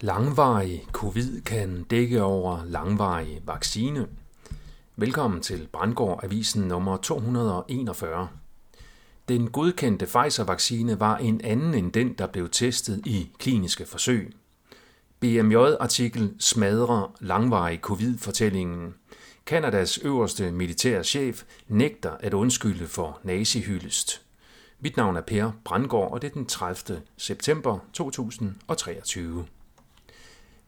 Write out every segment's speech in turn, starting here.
Langvarig covid kan dække over langvarig vaccine. Velkommen til Brandgård Avisen nummer 241. Den godkendte Pfizer-vaccine var en anden end den, der blev testet i kliniske forsøg. BMJ-artikel smadrer langvarig covid-fortællingen. Kanadas øverste militære chef nægter at undskylde for nazihyldest. Mit navn er Per Brandgård, og det er den 30. september 2023.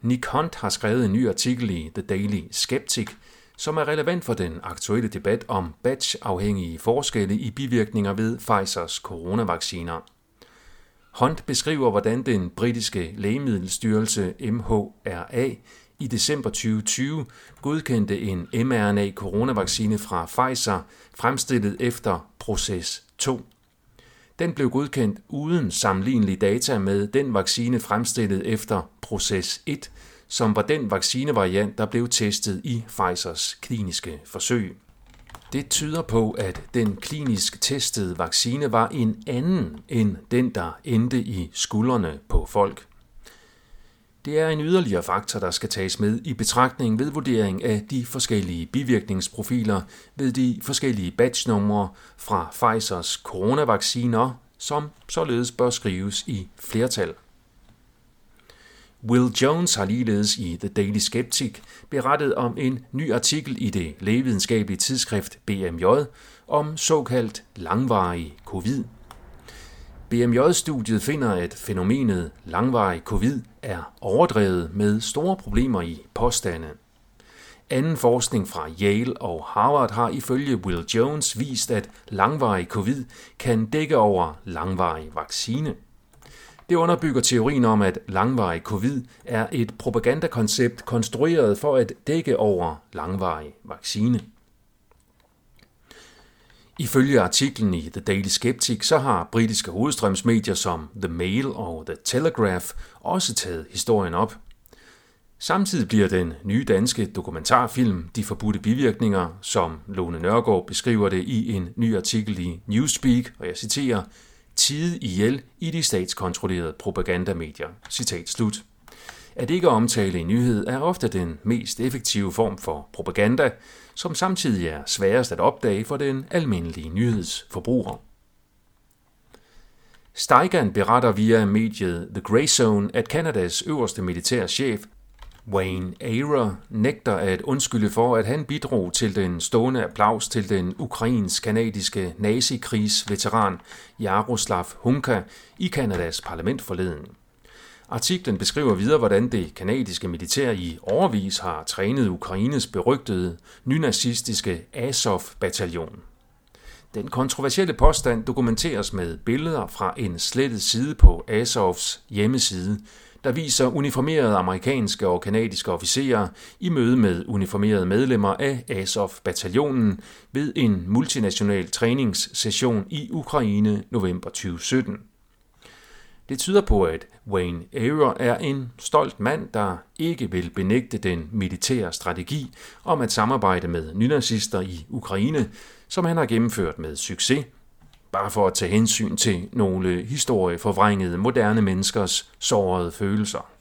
Nick Hunt har skrevet en ny artikel i The Daily Skeptic, som er relevant for den aktuelle debat om batch-afhængige forskelle i bivirkninger ved Pfizers coronavacciner. Hunt beskriver, hvordan den britiske lægemiddelstyrelse MHRA i december 2020 godkendte en mRNA-coronavaccine fra Pfizer, fremstillet efter proces 2. Den blev godkendt uden sammenlignelige data med den vaccine fremstillet efter proces 1, som var den vaccinevariant, der blev testet i Pfizers kliniske forsøg. Det tyder på, at den klinisk testede vaccine var en anden end den, der endte i skuldrene på folk. Det er en yderligere faktor, der skal tages med i betragtning ved vurdering af de forskellige bivirkningsprofiler ved de forskellige batchnumre fra Pfizers coronavacciner, som således bør skrives i flertal. Will Jones har ligeledes i The Daily Skeptic berettet om en ny artikel i det lægevidenskabelige tidsskrift BMJ om såkaldt langvarig covid. BMJ-studiet finder, at fænomenet langvarig covid er overdrevet med store problemer i påstande. Anden forskning fra Yale og Harvard har ifølge Will Jones vist, at langvarig covid kan dække over langvarig vaccine. Det underbygger teorien om, at langvarig covid er et propagandakoncept konstrueret for at dække over langvarig vaccine. Ifølge artiklen i The Daily Skeptic, så har britiske hovedstrømsmedier som The Mail og The Telegraph også taget historien op. Samtidig bliver den nye danske dokumentarfilm De Forbudte Bivirkninger, som Lone Nørgaard beskriver det i en ny artikel i Newspeak, og jeg citerer, tide ihjel i de statskontrollerede propagandamedier. Citat slut. At ikke omtale en nyhed er ofte den mest effektive form for propaganda, som samtidig er sværest at opdage for den almindelige nyhedsforbruger. Steigan beretter via mediet The Grey Zone, at Kanadas øverste militærchef Wayne Arer nægter at undskylde for, at han bidrog til den stående applaus til den ukrainsk-kanadiske nazikrigsveteran Jaroslav Hunka i Kanadas parlament forleden. Artiklen beskriver videre, hvordan det kanadiske militær i overvis har trænet Ukraines berygtede nynazistiske Azov-bataljon. Den kontroversielle påstand dokumenteres med billeder fra en slettet side på Azovs hjemmeside, der viser uniformerede amerikanske og kanadiske officerer i møde med uniformerede medlemmer af Azov-bataljonen ved en multinational træningssession i Ukraine november 2017. Det tyder på, at Wayne Aron er en stolt mand, der ikke vil benægte den militære strategi om at samarbejde med nynazister i Ukraine, som han har gennemført med succes, bare for at tage hensyn til nogle historieforvrængede moderne menneskers sårede følelser.